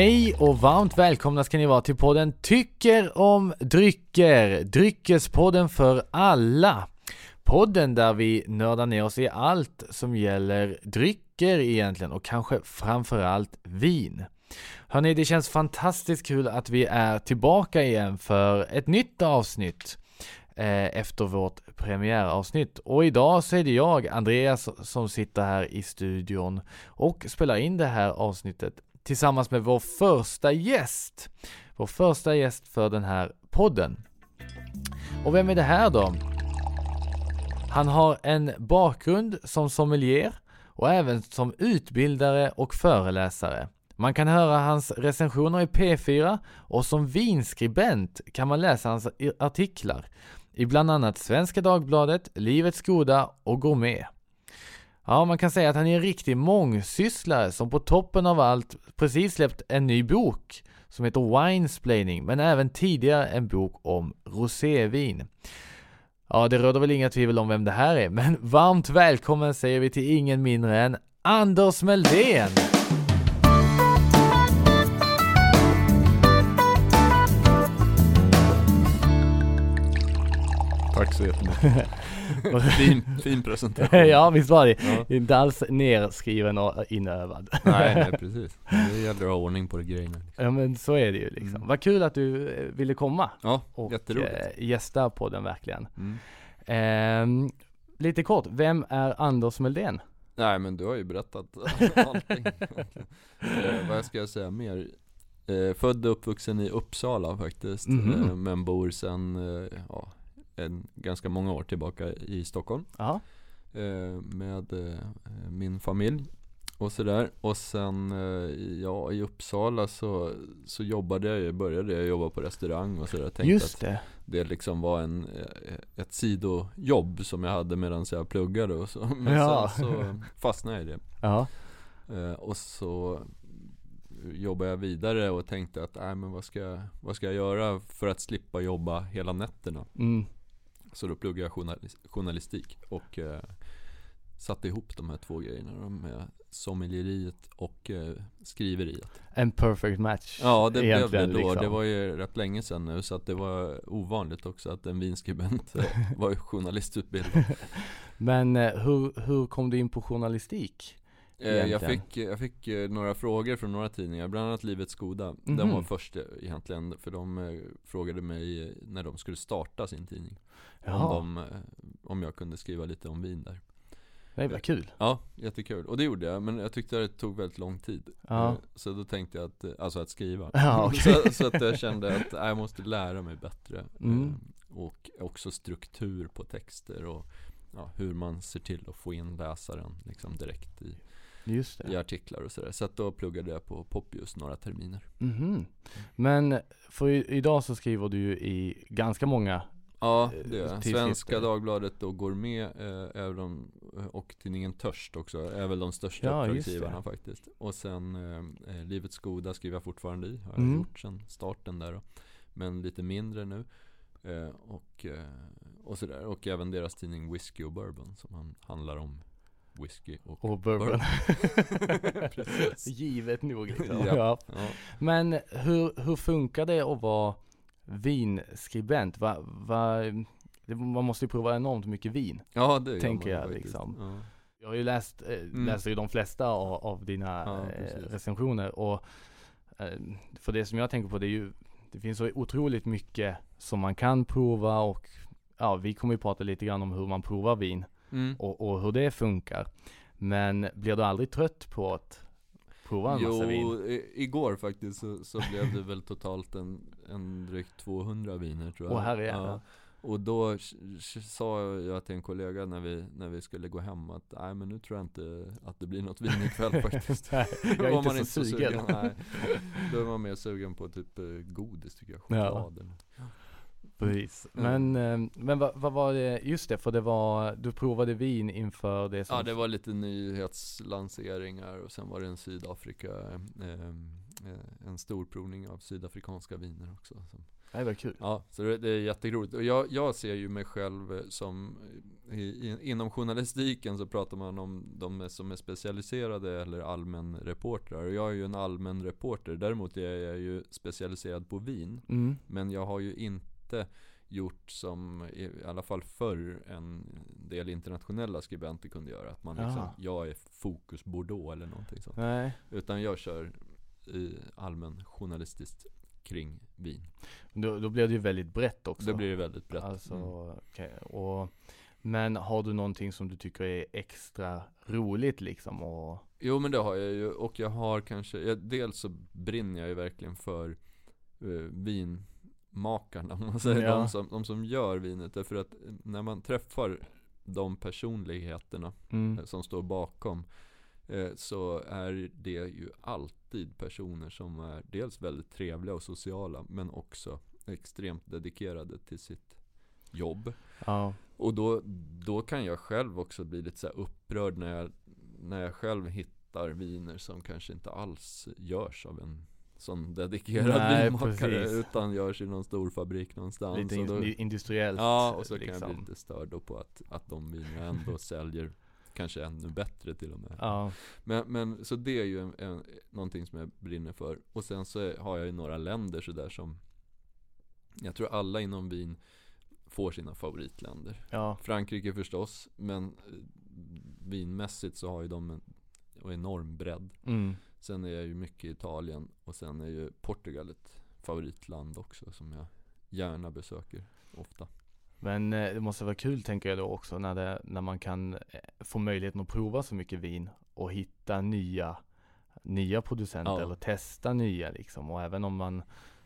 Hej och varmt välkomna ska ni vara till podden Tycker om drycker, Dryckespodden för alla. Podden där vi nördar ner oss i allt som gäller drycker egentligen och kanske framförallt vin. Hörni, det känns fantastiskt kul att vi är tillbaka igen för ett nytt avsnitt eh, efter vårt premiäravsnitt. Och idag så är det jag, Andreas, som sitter här i studion och spelar in det här avsnittet tillsammans med vår första gäst. Vår första gäst för den här podden. Och vem är det här då? Han har en bakgrund som sommelier och även som utbildare och föreläsare. Man kan höra hans recensioner i P4 och som vinskribent kan man läsa hans artiklar i bland annat Svenska Dagbladet, Livets Goda och Gourmet. Ja, man kan säga att han är en riktig mångsysslare som på toppen av allt precis släppt en ny bok som heter Winesplaining, men även tidigare en bok om rosévin. Ja, det råder väl inga tvivel om vem det här är, men varmt välkommen säger vi till ingen mindre än Anders Meldén! Tack så jättemycket. fin, fin presentation. ja, visst var det. Ja. Inte alls nerskriven och inövad. nej, nej, precis. Det gäller att ha ordning på grejerna. Liksom. Ja, men så är det ju liksom. Mm. Vad kul att du eh, ville komma. Ja, och jätteroligt. Eh, gästa på den verkligen. Mm. Eh, lite kort, vem är Anders Meldén? Nej, men du har ju berättat allting. eh, vad ska jag säga mer? Eh, född och uppvuxen i Uppsala faktiskt, mm -hmm. men bor sen, eh, ja, en, ganska många år tillbaka i Stockholm. Eh, med eh, min familj och sådär. Och sen eh, ja, i Uppsala så, så jobbade jag ju, började jag jobba på restaurang och sådär. Tänkte Just det. att det liksom var en, ett sidojobb som jag hade medan jag pluggade och så. Men ja. sen så fastnade jag i det. Ja. Och så jobbade jag vidare och tänkte att, nej men vad ska, vad ska jag göra för att slippa jobba hela nätterna? Mm. Så då pluggade jag journalistik och eh, satte ihop de här två grejerna med sommelieriet och eh, skriveriet. En perfect match. Ja det blev det då. Liksom. Det var ju rätt länge sedan nu så att det var ovanligt också att en vinskribent var journalistutbildad. Men eh, hur, hur kom du in på journalistik? Eh, jag fick, jag fick eh, några frågor från några tidningar, bland annat Livets Goda. Mm -hmm. Den var först egentligen, för de frågade mig när de skulle starta sin tidning. Om, de, eh, om jag kunde skriva lite om vin där. Det var kul. Ja, jättekul. Och det gjorde jag, men jag tyckte att det tog väldigt lång tid. Ja. Eh, så då tänkte jag att, eh, alltså att skriva. Ja, okay. så, så, att jag kände att jag måste lära mig bättre. Mm. Och också struktur på texter och ja, hur man ser till att få in läsaren liksom direkt i, i artiklar och sådär. Så att då pluggade jag på Poppius några terminer. Mm -hmm. Men för idag så skriver du ju i ganska många Ja, det är Svenska Dagbladet och Gourmet eh, är de, och tidningen Törst också är väl de största ja, uppdragsgivarna faktiskt. Och sen eh, eh, Livets Goda skriver jag fortfarande i, har jag mm. gjort sen starten där då. Men lite mindre nu. Eh, och, eh, och sådär. Och även deras tidning Whiskey och Bourbon som han, handlar om whisky och, och bourbon. Givet nog liksom. ja. Ja. ja. Men hur, hur funkar det att vara vinskribent. Va, va, det, man måste ju prova enormt mycket vin. Ja det Tänker jag liksom. Ja. Jag har ju läst, eh, mm. läser ju de flesta av, av dina ja, eh, recensioner och eh, för det som jag tänker på det är ju det finns så otroligt mycket som man kan prova och ja, vi kommer ju prata lite grann om hur man provar vin mm. och, och, hur det funkar. Men blir du aldrig trött på att prova en jo, massa vin? Jo, igår faktiskt så, så blev det väl totalt en, en drygt 200 viner tror jag. Åh herre ja. Och då sa jag till en kollega när vi, när vi skulle gå hem att nej men nu tror jag inte att det blir något vin ikväll faktiskt. nej, jag är inte man så, inte så sugen. sugen. Nej. Då är man mer sugen på typ eh, godis tycker jag, choklad ja. Precis. Men, mm. men vad, vad, var det, just det, för det var, du provade vin inför det som... Ja, det var lite nyhetslanseringar och sen var det en Sydafrika, eh, en stor provning av sydafrikanska viner också. Som, det var kul. Ja, så det, det är jätteroligt. Och jag, jag ser ju mig själv som, i, inom journalistiken så pratar man om de som är specialiserade eller allmänreportrar. Och jag är ju en allmän reporter. Däremot är jag ju specialiserad på vin. Mm. Men jag har ju inte gjort som, i alla fall förr, en del internationella skribenter kunde göra. Att man liksom, jag är fokus Bordeaux eller någonting sånt. Nej. Utan jag kör i allmän journalistiskt kring vin. Då, då blir det ju väldigt brett också. Då blir det väldigt brett. Alltså, mm. okay. och, men har du någonting som du tycker är extra roligt liksom? Och... Jo men det har jag ju och jag har kanske, jag, dels så brinner jag ju verkligen för uh, vinmakarna om man säger, ja. de, som, de som gör vinet. Därför att när man träffar de personligheterna mm. Eh, som står bakom Eh, så är det ju alltid personer som är dels väldigt trevliga och sociala men också extremt dedikerade till sitt jobb. Ja. Och då, då kan jag själv också bli lite så upprörd när jag, när jag själv hittar viner som kanske inte alls görs av en sån dedikerad Nej, vinmakare precis. utan görs i någon stor fabrik någonstans. Lite in, då, industriellt. Ja, och så liksom. kan jag bli liksom. lite störd på att, att de vinerna ändå säljer kanske ännu bättre till och med. Ja. Men, men så det är ju en, en, någonting som jag brinner för. Och sen så har jag ju några länder sådär som Jag tror alla inom vin får sina favoritländer. Ja. Frankrike förstås, men eh, vinmässigt så har ju de en, en enorm bredd. Mm. Sen är jag ju mycket i Italien och sen är ju Portugal ett favoritland också som jag gärna besöker ofta. Men eh, det måste vara kul tänker jag då också när, det, när man kan eh, få möjligheten att prova så mycket vin och hitta nya, nya producenter ja. eller testa nya liksom. Och även om man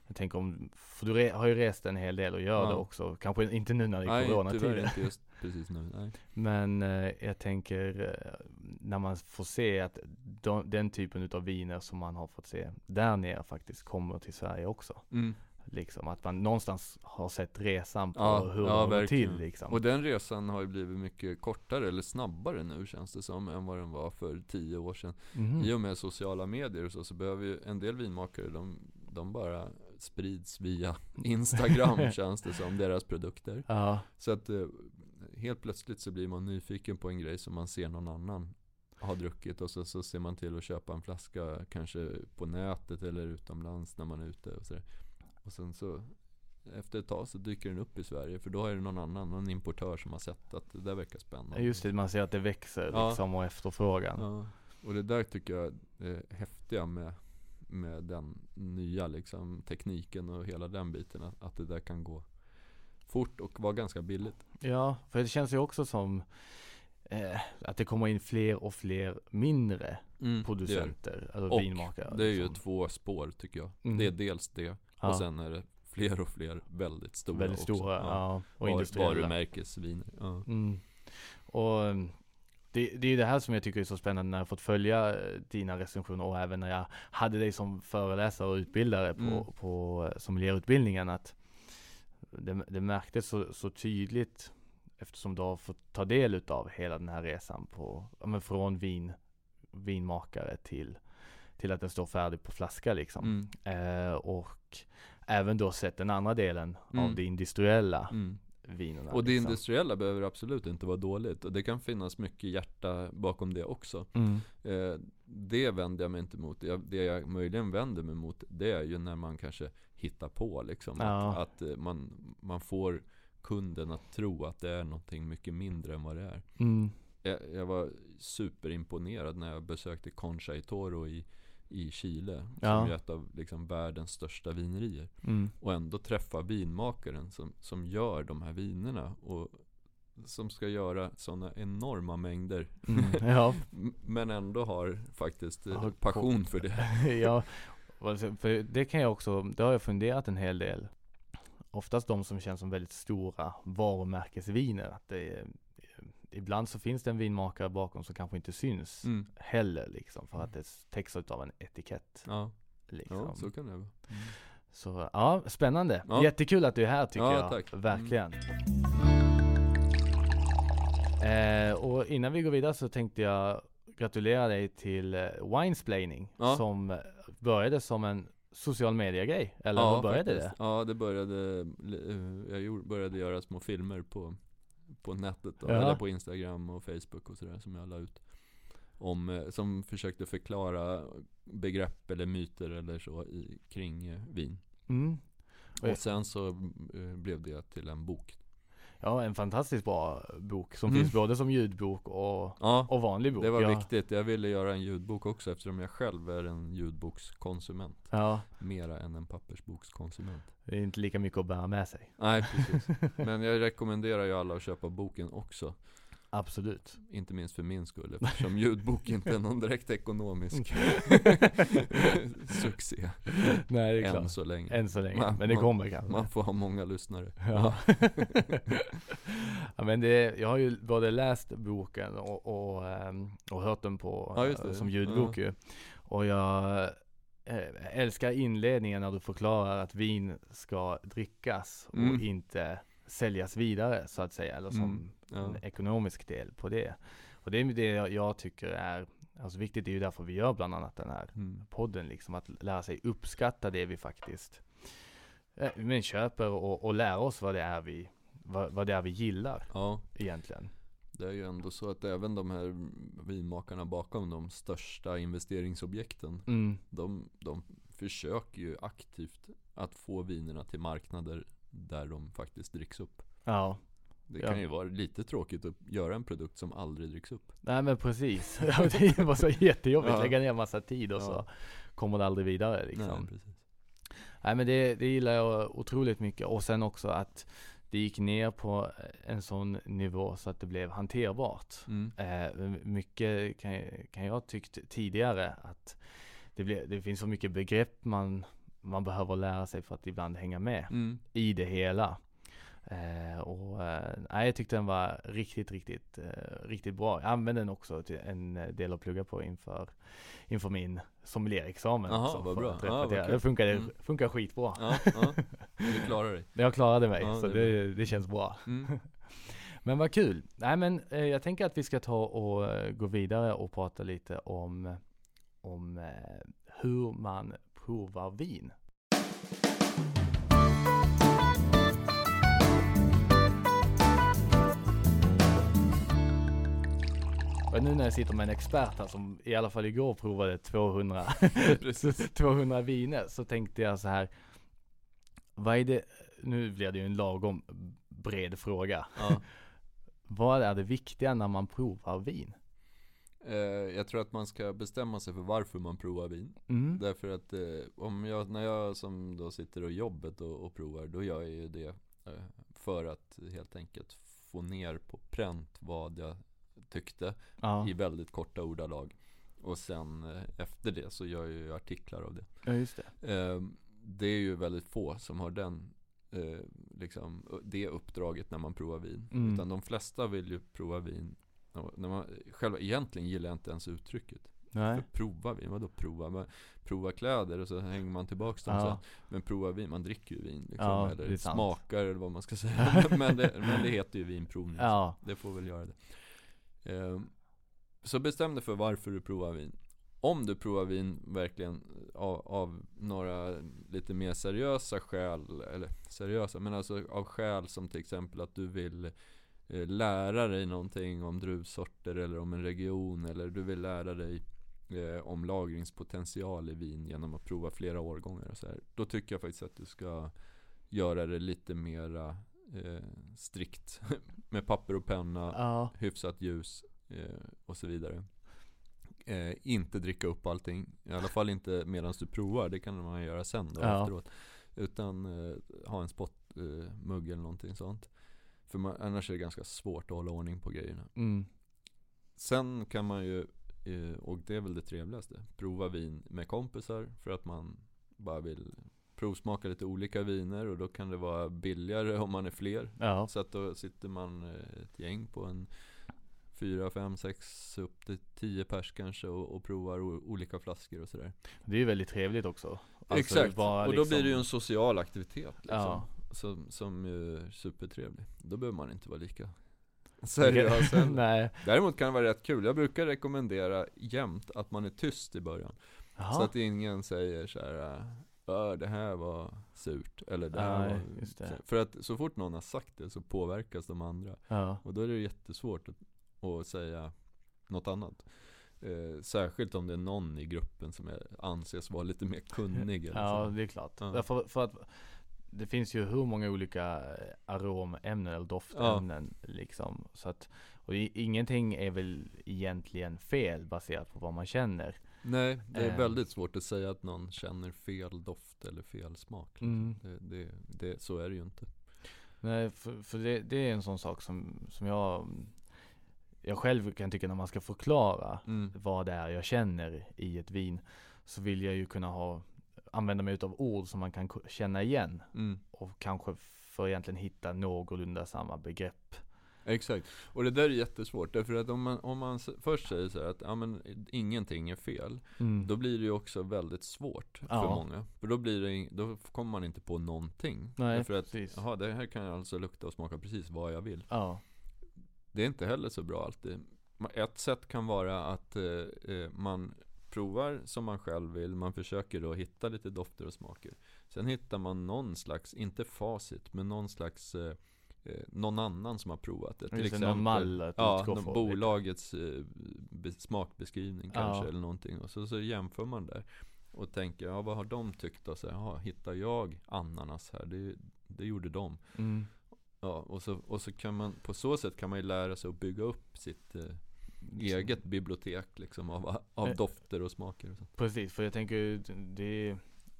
jag tänker om, för du har ju rest en hel del och gör ja. det också. Kanske inte nu när det är coronatider. Nej, inte just precis nu. Nej. Men eh, jag tänker eh, när man får se att de, den typen av viner som man har fått se där nere faktiskt kommer till Sverige också. Mm. Liksom att man någonstans har sett resan på ja, hur ja, det går till liksom. Och den resan har ju blivit mycket kortare eller snabbare nu känns det som än vad den var för tio år sedan. Mm. I och med sociala medier och så, så behöver ju en del vinmakare de, de bara sprids via Instagram känns det som, deras produkter. Ja. Så att eh, helt plötsligt så blir man nyfiken på en grej som man ser någon annan har druckit och så, så ser man till att köpa en flaska kanske på nätet eller utomlands när man är ute och sådär. Och sen så efter ett tag så dyker den upp i Sverige för då är det någon annan, någon importör som har sett att det där verkar spännande. Just det, man ser att det växer ja. liksom och efterfrågan. Ja. Och det där tycker jag är häftiga med, med den nya liksom tekniken och hela den biten. Att det där kan gå fort och vara ganska billigt. Ja, för det känns ju också som eh, att det kommer in fler och fler mindre mm, producenter, alltså och vinmakare. Det är liksom. ju två spår tycker jag. Mm. Det är dels det Ja. Och sen är det fler och fler väldigt stora Väldigt stora, också. ja. Och industriella. Varumärkesviner. Ja. Mm. Och mm, det, det är det här som jag tycker är så spännande när jag fått följa eh, dina recensioner och även när jag hade dig som föreläsare och utbildare på, mm. på sommelierutbildningen att det, det märktes så, så tydligt eftersom du har fått ta del utav hela den här resan på, men från vin, vinmakare till till att den står färdig på flaska liksom. Mm. Eh, och även då sett den andra delen mm. av det industriella mm. vinerna. Och det liksom. industriella behöver absolut inte vara dåligt. Och det kan finnas mycket hjärta bakom det också. Mm. Eh, det vänder jag mig inte mot. Det jag möjligen vänder mig mot det är ju när man kanske hittar på liksom. Ja. Att, att eh, man, man får kunden att tro att det är någonting mycket mindre än vad det är. Mm. Jag, jag, var superimponerad när jag besökte Concha i Toro i i Chile. Ja. Som är ett av liksom, världens största vinerier. Mm. Och ändå träffa vinmakaren som, som gör de här vinerna. Och som ska göra sådana enorma mängder. Mm, ja. Men ändå har faktiskt ja, passion för det. ja, för det kan jag också, det har jag funderat en hel del. oftast de som känns som väldigt stora varumärkesviner. Att det är, ibland så finns det en vinmakare bakom som kanske inte syns mm. heller liksom för att det täcks av en etikett. Ja, liksom. ja så kan det vara. Mm. Så ja, spännande. Ja. Jättekul att du är här tycker ja, jag. Tack. Verkligen. Mm. Eh, och innan vi går vidare så tänkte jag gratulera dig till eh, Winesplaining ja. som började som en social media-grej, eller ja, hur började faktiskt. det? Ja, det började, eh, jag började göra små filmer på, på nätet då, ja. eller på Instagram och Facebook och sådär som jag la ut. Om, eh, som försökte förklara begrepp eller myter eller så i, kring vin. Mm. Och sen så blev det till en bok Ja, en fantastiskt bra bok som mm. finns både som ljudbok och, ja, och vanlig bok. Det var ja. viktigt. Jag ville göra en ljudbok också eftersom jag själv är en ljudbokskonsument. Ja. Mera än en pappersbokskonsument. Det är inte lika mycket att bära med sig. Nej, precis. Men jag rekommenderar ju alla att köpa boken också. Absolut. Inte minst för min skull eftersom ljudbok inte är någon direkt ekonomisk succé. Nej, det är Än klart. så länge. Än så länge. Man, men det kommer kanske. Man får ha många lyssnare. Ja. ja men det, jag har ju både läst boken och, och, ehm, och hört den på, ja, som ljudbok ja. ju. Och jag eh, älskar inledningen när du förklarar att vin ska drickas och mm. inte säljas vidare så att säga, eller som mm, ja. en ekonomisk del på det. Och det är det jag tycker är alltså viktigt, det är ju därför vi gör bland annat den här mm. podden, liksom att lära sig uppskatta det vi faktiskt eh, men köper och, och lära oss vad det är vi, vad, vad det är vi gillar ja. egentligen. Det är ju ändå så att även de här vinmakarna bakom de största investeringsobjekten, mm. de, de försöker ju aktivt att få vinerna till marknader där de faktiskt dricks upp. Ja. Det kan ja. ju vara lite tråkigt att göra en produkt som aldrig dricks upp. Nej men precis. det var så jättejobbigt. Ja. Lägga ner massa tid och ja. så kommer det aldrig vidare liksom. Nej. Nej men det, det gillar jag otroligt mycket. Och sen också att det gick ner på en sån nivå så att det blev hanterbart. Mm. Eh, mycket kan, kan jag tyckt tidigare att det, ble, det finns så mycket begrepp man man behöver lära sig för att ibland hänga med mm. i det hela. Eh, och eh, jag tyckte den var riktigt, riktigt, eh, riktigt bra. Jag använde den också till en del att plugga på inför, inför min sommelierexamen. Jaha, vad bra. Ah, det funkar, mm. funkar skitbra. Ja, ja. Du klarade dig. Jag klarade mig, ja, så det, det, det, känns bra. Mm. men vad kul. Nej men eh, jag tänker att vi ska ta och eh, gå vidare och prata lite om, om eh, hur man provar vin. Och nu när jag sitter med en expert här som i alla fall igår provade 200, 200 viner så tänkte jag så här. Vad är det, nu blir det ju en lagom bred fråga. Ja. vad är det viktiga när man provar vin? Eh, jag tror att man ska bestämma sig för varför man provar vin. Mm. Därför att eh, om jag, när jag som då sitter och jobbet och, och provar, då gör jag ju det eh, för att helt enkelt få ner på pränt vad jag tyckte ja. i väldigt korta ordalag. Och sen efter det så gör jag ju artiklar av det. Ja, just det. det är ju väldigt få som har den liksom, det uppdraget när man provar vin. Mm. Utan de flesta vill ju prova vin när man, själva, egentligen gillar jag inte ens uttrycket. Nej. För prova vin, vadå prova? Man, prova kläder och så hänger man tillbaks dem ja. sen. Men prova vin, man dricker ju vin liksom, ja, Eller smakar eller vad man ska säga. men, det, men det heter ju vinprovning. Ja. Det får väl göra det. Um, så bestäm dig för varför du provar vin. Om du provar vin verkligen av, av, några lite mer seriösa skäl, eller seriösa, men alltså av skäl som till exempel att du vill Eh, lära dig någonting om druvsorter eller om en region eller du vill lära dig eh, om lagringspotential i vin genom att prova flera årgångar och så här. Då tycker jag faktiskt att du ska göra det lite mera eh, strikt med papper och penna, ja. hyfsat ljus eh, och så vidare. Eh, inte dricka upp allting, i alla fall inte medan du provar, det kan man göra sen då ja. efteråt. Utan eh, ha en spottmugg eller någonting sånt. För man, annars är det ganska svårt att hålla ordning på grejerna. Mm. Sen kan man ju, eh, och det är väl det trevligaste, prova vin med kompisar för att man bara vill provsmaka lite olika viner och då kan det vara billigare om man är fler. Ja. Så att då sitter man eh, ett gäng på en fyra, fem, sex, upp till tio pers kanske och, och provar olika flaskor och sådär. Det är ju väldigt trevligt också. Alltså Exakt, och då liksom... blir det ju en social aktivitet liksom. Ja. Som, som är supertrevlig. Då behöver man inte vara lika seriös Nej. Däremot kan det vara rätt kul. Jag brukar rekommendera jämt att man är tyst i början. Aha. Så att ingen säger så här. Äh, det här var surt, eller det här Nej, var... Det. För att så fort någon har sagt det så påverkas de andra. Ja. Och då är det jättesvårt att, att säga något annat. Eh, särskilt om det är någon i gruppen som är, anses vara lite mer kunnig. Eller ja, så. det är klart. Ja. För, för att det finns ju hur många olika aromämnen eller doftämnen ja. liksom. Så att, och ingenting är väl egentligen fel baserat på vad man känner. Nej, det är eh. väldigt svårt att säga att någon känner fel doft eller fel smak. Liksom. Mm. Det, det, det, så är det ju inte. Nej, för, för det, det, är en sån sak som, som jag jag själv kan tycka när man ska förklara mm. vad det är jag känner i ett vin så vill jag ju kunna ha använda mig av ord som man kan känna igen mm. och kanske för egentligen hitta någorlunda samma begrepp. Exakt, och det där är jättesvårt därför att om man, om man först säger så att ja, men, ingenting är fel mm. Då blir det ju också väldigt svårt för ja. många För då, blir det, då kommer man inte på någonting Nej, Därför att, precis. jaha det här kan alltså lukta och smaka precis vad jag vill ja. Det är inte heller så bra alltid Ett sätt kan vara att eh, eh man provar som man själv vill, man försöker då hitta lite dofter och smaker. Sen hittar man någon slags, inte facit, men någon slags eh, eh någon annan som har provat det. Till exempel, någon mall att ja, någon bolagets eh, smakbeskrivning kanske ja. eller någonting. Och så, så jämför man där. Och tänker, ja vad har de tyckt? Och så, ja, hittar jag ananas här? Det, det gjorde de. Mm. Ja, och så, och så kan man, på så sätt kan man ju lära sig att bygga upp sitt eh, eget bibliotek liksom av, av eh. dofter och smaker och så. Precis, för jag tänker det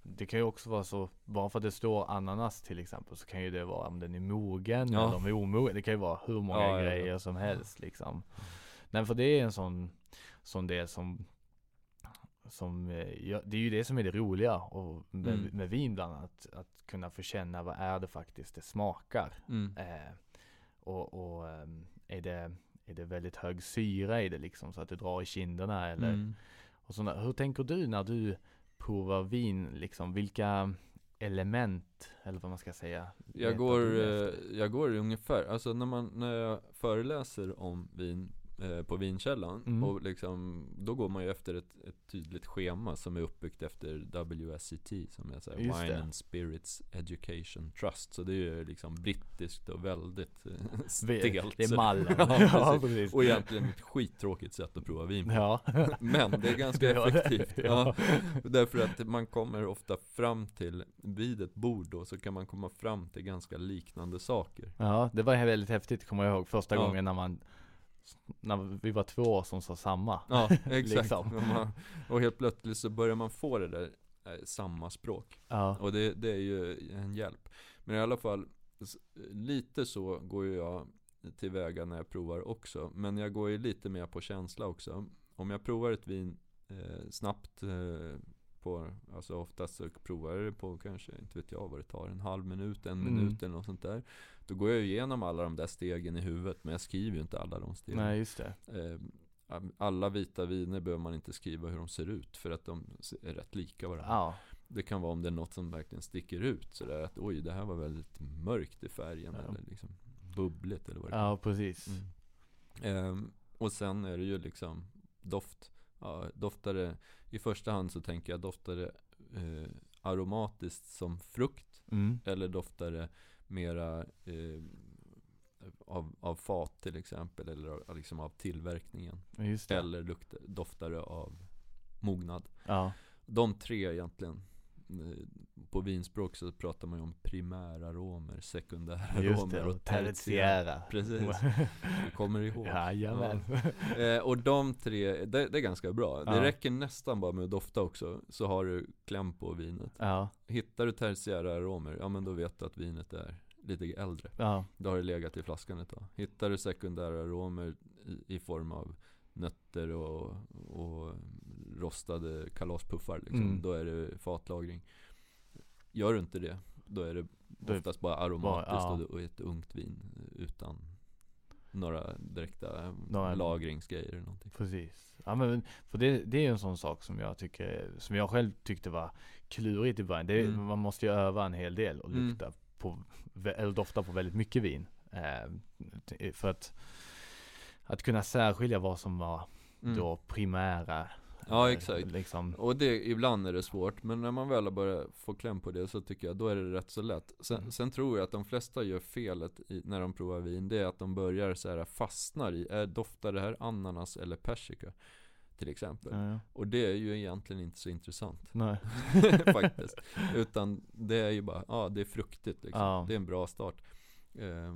det kan ju också vara så, bara för att det står ananas till exempel så kan ju det vara om den är mogen ja. eller om den är omogen. Det kan ju vara hur många ja, grejer ja, som helst liksom. Nej för det är en sån, sån del som som, eh, ja, det är ju det som är det roliga och med, mm. med vin bland annat. Att kunna få känna vad är det faktiskt det smakar. Mm. Eh, och, och ehm, är det är det väldigt hög syra i det liksom så att det drar i kinderna eller mm. och sådana. Hur tänker du när du provar vin liksom? Vilka element eller vad man ska säga? Jag går, eh, jag går ungefär, alltså när man, när jag föreläser om vin Eh, på vinkällan. Mm. Och liksom, då går man ju efter ett, ett, tydligt schema som är uppbyggt efter WSET som är så här, Wine det. and Spirits Education Trust. Så det är ju liksom brittiskt och väldigt eh, stelt. Det är mallen. ja, precis. Och egentligen ett skittråkigt sätt att prova vin på. Ja. Men det är ganska effektivt. ja. Därför att man kommer ofta fram till, vid ett bord då, så kan man komma fram till ganska liknande saker. Ja, det var väldigt häftigt kommer jag ihåg första gången när man när vi var två som sa samma. Ja, exakt. liksom. och helt plötsligt så börjar man få det där eh, samma språk. Ja. Och det, det är ju en hjälp. Men i alla fall, lite så går ju jag tillväga när jag provar också. Men jag går ju lite mer på känsla också. Om jag provar ett vin eh, snabbt eh, på, alltså oftast så provar jag det på kanske, inte vet jag vad det tar, en halv minut, en mm. minut eller något sånt där. Då går jag igenom alla de där stegen i huvudet, men jag skriver ju inte alla de stegen. Nej, just det. Eh, alla vita viner behöver man inte skriva hur de ser ut, för att de är rätt lika varandra. Ja. Det kan vara om det är något som verkligen sticker ut, sådär att oj, det här var väldigt mörkt i färgen, ja. eller liksom bubbligt eller vad det. Ja, precis. Mm. Eh, och sen är det ju liksom doft ja, doftar det, i första hand så tänker jag doftar det eh, aromatiskt som frukt mm. eller doftar det mera eh, av, av fat till exempel eller av, liksom av tillverkningen. Eller luktar, doftar det av mognad. Ja. De tre egentligen på vinspråk så pratar man ju om primäraromer, sekundäraromer och tertiära. Precis, du kommer ihåg. Jajamän. Ja. Eh, och de tre, det, det, är ganska bra. Ja. Det räcker nästan bara med att dofta också, så har du kläm på vinet. Ja. Hittar du tertiära aromer, ja men då vet du att vinet är lite äldre. Ja. Då har det legat i flaskan ett tag. Hittar du sekundära aromer i, i form av nötter och, och rostade kalaspuffar liksom. Mm. Då är det fatlagring. Gör du inte det, då är det oftast bara aromatiskt bara, ja. och ett ungt vin utan några direkta några, lagringsgrejer eller någonting. Precis. Ja men för det, det är ju en sån sak som jag tycker, som jag själv tyckte var klurigt i början. Det, mm. Man måste ju öva en hel del och mm. lukta mm. på, eller dofta på väldigt mycket vin. Eh, för att, att kunna särskilja vad som var mm. då primära Ja exakt. Liksom. Och det, ibland är det svårt, men när man väl har börjat få kläm på det så tycker jag då är det rätt så lätt. Sen, mm. sen tror jag att de flesta gör felet i, när de provar vin, det är att de börjar så här fastnar i, är, doftar det här ananas eller persika? Till exempel. Ja, ja. Och det är ju egentligen inte så intressant. Nej. Faktiskt. Utan det är ju bara, ja det är fruktigt liksom. Ja. Det är en bra start. Eh,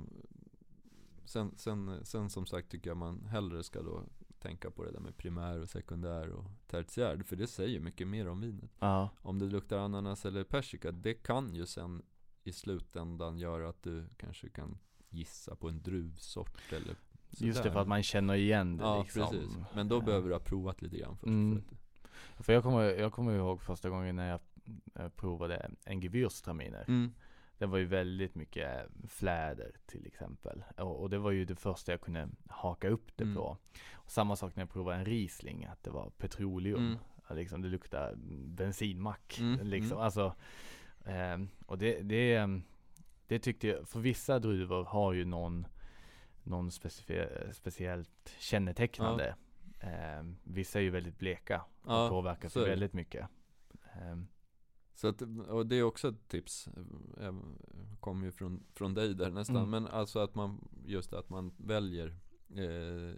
sen, sen, sen som sagt tycker jag man hellre ska då tänka på det där med primär och sekundär och tertiär. För det säger mycket mer om vinet. Ja. Om det luktar ananas eller persika, det kan ju sen i slutändan göra att du kanske kan gissa på en druvsort eller sådär. Just det, för att man känner igen det ja, liksom. precis. Men då behöver du ha provat lite grann först. Mm. För, för jag, kommer, jag kommer ihåg första gången när jag provade en Gewürztraminer. Mm. Det var ju väldigt mycket fläder till exempel. Och, och, det var ju det första jag kunde haka upp det mm. på. Och samma sak när jag provade en Riesling, att det var petroleum. Mm. Liksom, det luktade bensinmack. Mm. Liksom. Mm. Alltså, eh, och det, det, det tyckte jag, för vissa druvor har ju någon, någon specif- speciellt kännetecknande. Ja. Eh, vissa är ju väldigt bleka och ja, påverkas väldigt mycket. Eh, så att, och det är också ett tips, jag kom ju från, från dig där nästan, mm. men alltså att man, just att man väljer eh,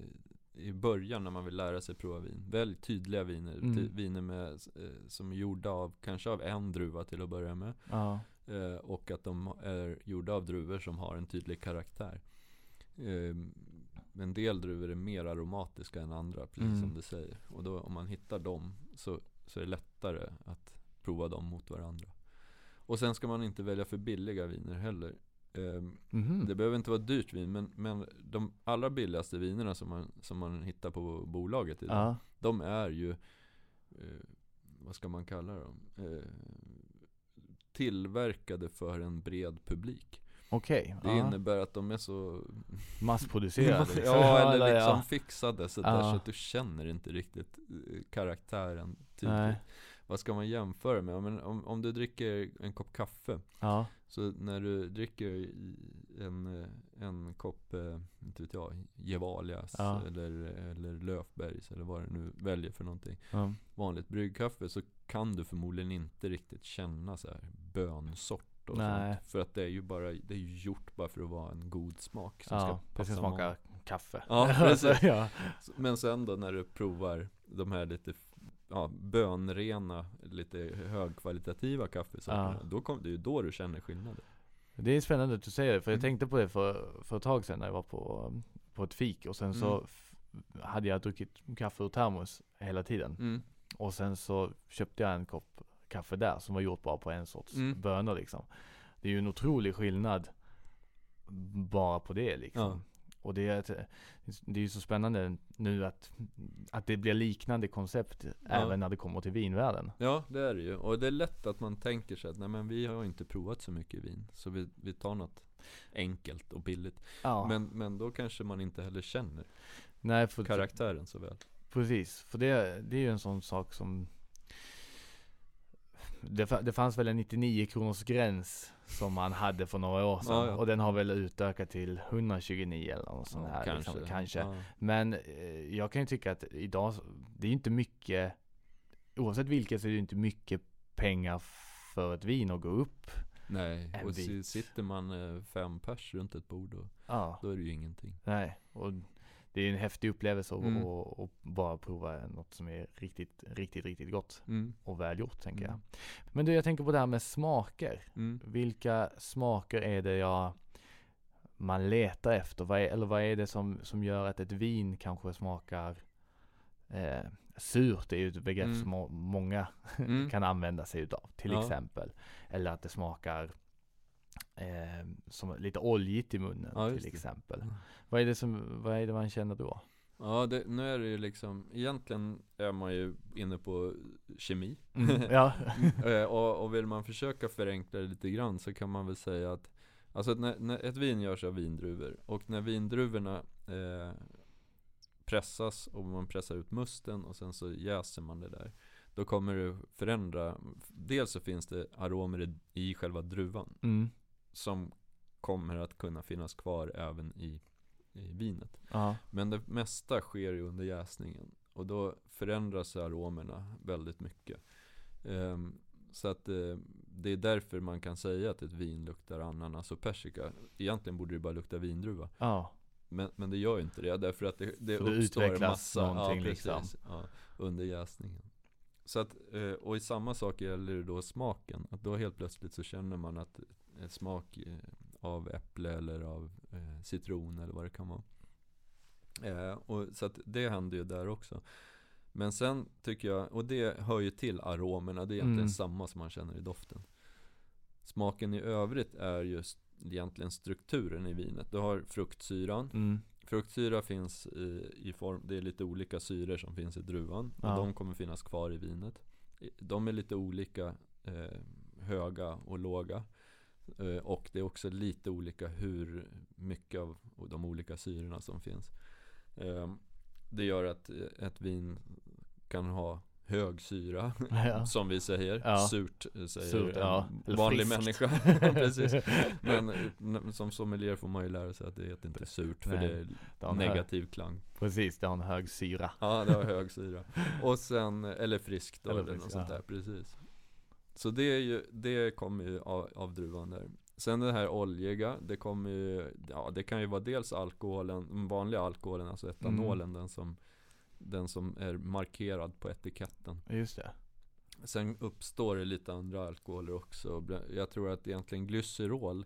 i början när man vill lära sig prova vin, välj tydliga viner, mm. viner med, eh, som är gjorda av, kanske av en druva till att börja med. Ja. Eh, och att de är gjorda av druvor som har en tydlig karaktär. Eh, en del druvor är mer aromatiska än andra, precis mm. som du säger. Och då om man hittar dem så, så är det lättare att prova dem mot varandra. Och sen ska man inte välja för billiga viner heller. Mm -hmm. Det behöver inte vara dyrt vin, men, men de allra billigaste vinerna som man, som man hittar på bolaget idag, ja. de är ju, eh, vad ska man kalla dem? Eh, tillverkade för en bred publik. Okej. Okay, det ja. innebär att de är så Massproducerade liksom. Ja, eller liksom fixade sådär ja. så att du känner inte riktigt eh, karaktären tydligt. Vad ska man jämföra med? Men om, om du dricker en kopp kaffe ja. Så när du dricker en, en kopp, eh, inte vet jag, Gevalias ja. eller, eller Löfbergs eller vad du nu väljer för någonting ja. Vanligt bryggkaffe så kan du förmodligen inte riktigt känna så här bönsort För att det är ju bara, det är gjort bara för att vara en god smak som ja, ska passa det ska smaka kaffe Ja, precis. ja. Men sen då när du provar de här lite ja, bönrena, lite högkvalitativa kaffesorterna. Ja. Då kom, det är ju då du känner skillnaden. Det är spännande att du säger det, för jag mm. tänkte på det för, för ett tag sedan när jag var på, på ett fik och sen mm. så hade jag druckit kaffe ur termos hela tiden. Mm. Och sen så köpte jag en kopp kaffe där som var gjort bara på en sorts mm. bönor liksom. Det är ju en otrolig skillnad bara på det liksom. Ja. Och det är, det är ju så spännande nu att, att det blir liknande koncept ja. även när det kommer till vinvärlden. Ja, det är det ju. Och det är lätt att man tänker sig att nej men vi har inte provat så mycket vin. Så vi, vi tar något enkelt och billigt. Ja. Men, men då kanske man inte heller känner nej, för, karaktären så väl. Precis, för det, det är ju en sån sak som det, det fanns väl en 99 kronors gräns som man hade för några år sedan. Ja, ja. Och den har väl utökat till 129 eller något sånt här. Kanske. Liksom, kanske. Men eh, jag kan ju tycka att idag, det är inte mycket, oavsett vilket så är det inte mycket pengar för ett vin att gå upp. Nej, och bit. sitter man eh, fem pers runt ett bord då, då är det ju ingenting. Nej, och det är en häftig upplevelse att mm. och, och bara prova något som är riktigt, riktigt, riktigt gott mm. och välgjort tänker mm. jag. Men du, jag tänker på det här med smaker. Mm. Vilka smaker är det jag man letar efter? Vad är, eller vad är det som, som gör att ett vin kanske smakar eh, surt? Det är ju ett begrepp mm. som många mm. kan använda sig utav till ja. exempel. Eller att det smakar eh, som lite oljigt i munnen ja, till exempel. Vad är det som, vad är det man känner då? Ja, det, nu är det ju liksom, egentligen är man ju inne på kemi. Mm, ja. Eh, och, och vill man försöka förenkla det lite grann så kan man väl säga att Alltså när, när ett vin görs av vindruvor och när vindruvorna eh, pressas och man pressar ut musten och sen så jäser man det där Då kommer det förändra Dels så finns det aromer i, i själva druvan mm. Som kommer att kunna finnas kvar även i, i vinet ja. Men det mesta sker ju under jäsningen Och då förändras aromerna väldigt mycket um, Så att uh, det är därför man kan säga att ett vin luktar ananas och persika Egentligen borde det bara lukta vindruva Ja men, men det gör ju inte det, därför att det, det uppstår det massa ja, precis, liksom. ja, under jäsningen. Så att, eh, och i samma sak gäller det då smaken. Att då helt plötsligt så känner man att smak eh, av äpple eller av eh, citron eller vad det kan vara. och, så att det händer ju där också. Men sen tycker jag, och det hör ju till aromerna, det är egentligen mm. samma som man känner i doften. Smaken i övrigt är just egentligen strukturen i vinet. Du har fruktsyran. Mm. Fruktsyra finns i, i form, det är lite olika syror som finns i druvan. Och de kommer finnas kvar i vinet. De är lite olika eh, höga och låga. Eh, och det är också lite olika hur mycket av de olika syrorna som finns. Eh, det gör att ett vin kan ha hög syra ja. Som vi säger, ja. surt säger surt, en ja. vanlig människa Precis. Men som sommelier får man ju lära sig att det heter inte surt för Nej. det är det negativ klang Precis, det har en hög syra Ja, det har hög syra Och sen, eller friskt eller, eller något sånt där, precis Så det är ju, det kommer ju av, av druvan där Sen det här oljiga, det kommer ju, ja det kan ju vara dels alkoholen, den vanliga alkoholen, alltså etanolen, mm. den som den som är markerad på etiketten. Just det. Sen uppstår det lite andra alkoholer också. Jag tror att egentligen glycerol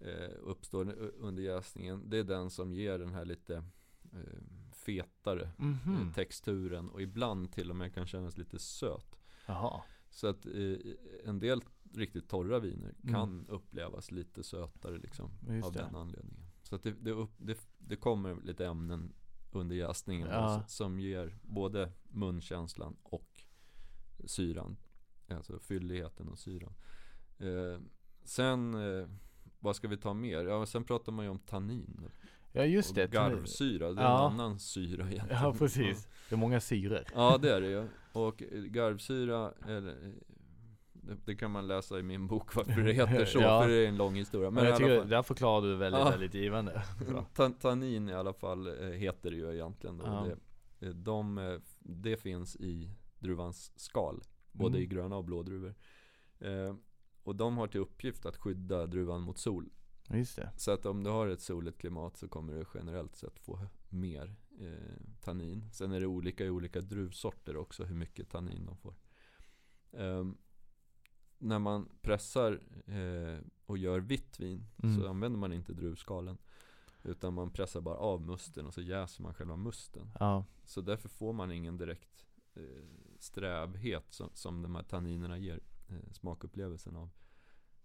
eh, uppstår under jäsningen. Det är den som ger den här lite eh, fetare mm -hmm. texturen och ibland till och med kan kännas lite söt. Jaha. Så att eh, en del riktigt torra viner mm. kan upplevas lite sötare liksom av det. den anledningen. Så att det, det, det, det kommer lite ämnen under jäsningen ja. som ger både munkänslan och syran. Alltså fylligheten och syran. Eh, sen, eh, vad ska vi ta mer? Ja, sen pratar man ju om tannin. Ja just och det. Garvsyra, det är ja. en annan syra egentligen. Ja precis. Det är många syror. Ja det är det ju. Och garvsyra, eller det, det, kan man läsa i min bok varför det heter så, ja. för det är en lång historia Men, Men jag tycker, fall, där förklarar du väldigt, ja. väldigt givande Tannin i alla fall eh, heter det ju egentligen då. Ja. Det, eh, de, eh, det finns i druvans skal Både mm. i gröna och blå druvor eh, Och de har till uppgift att skydda druvan mot sol Just det. Så att om du har ett soligt klimat så kommer du generellt sett få mer eh, tannin Sen är det olika i olika druvsorter också hur mycket tannin de får um, när man pressar eh, och gör vitt vin mm. så använder man inte druvskalen. Utan man pressar bara av musten och så jäser man själva musten. Ja. Så därför får man ingen direkt eh, strävhet som, som de här tanninerna ger eh, smakupplevelsen av.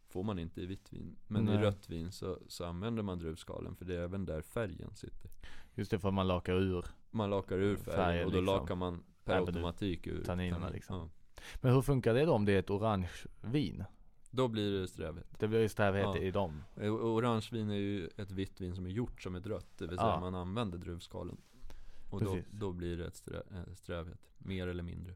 Får man inte i vitt vin. Men Nej. i rött vin så, så använder man druvskalen för det är även där färgen sitter. Just det, för man lakar ur Man lakar ur färgen, färgen och då liksom. lakar man per automatik ur tanninerna tannin. liksom. Ja. Men hur funkar det då om det är ett orange vin? Då blir det strävhet Det blir strävhet ja. i dem Orangevin är ju ett vitt vin som är gjort som ett rött Det vill säga ja. man använder druvskalen Och då, då, blir det ett strä, eh, strävhet Mer eller mindre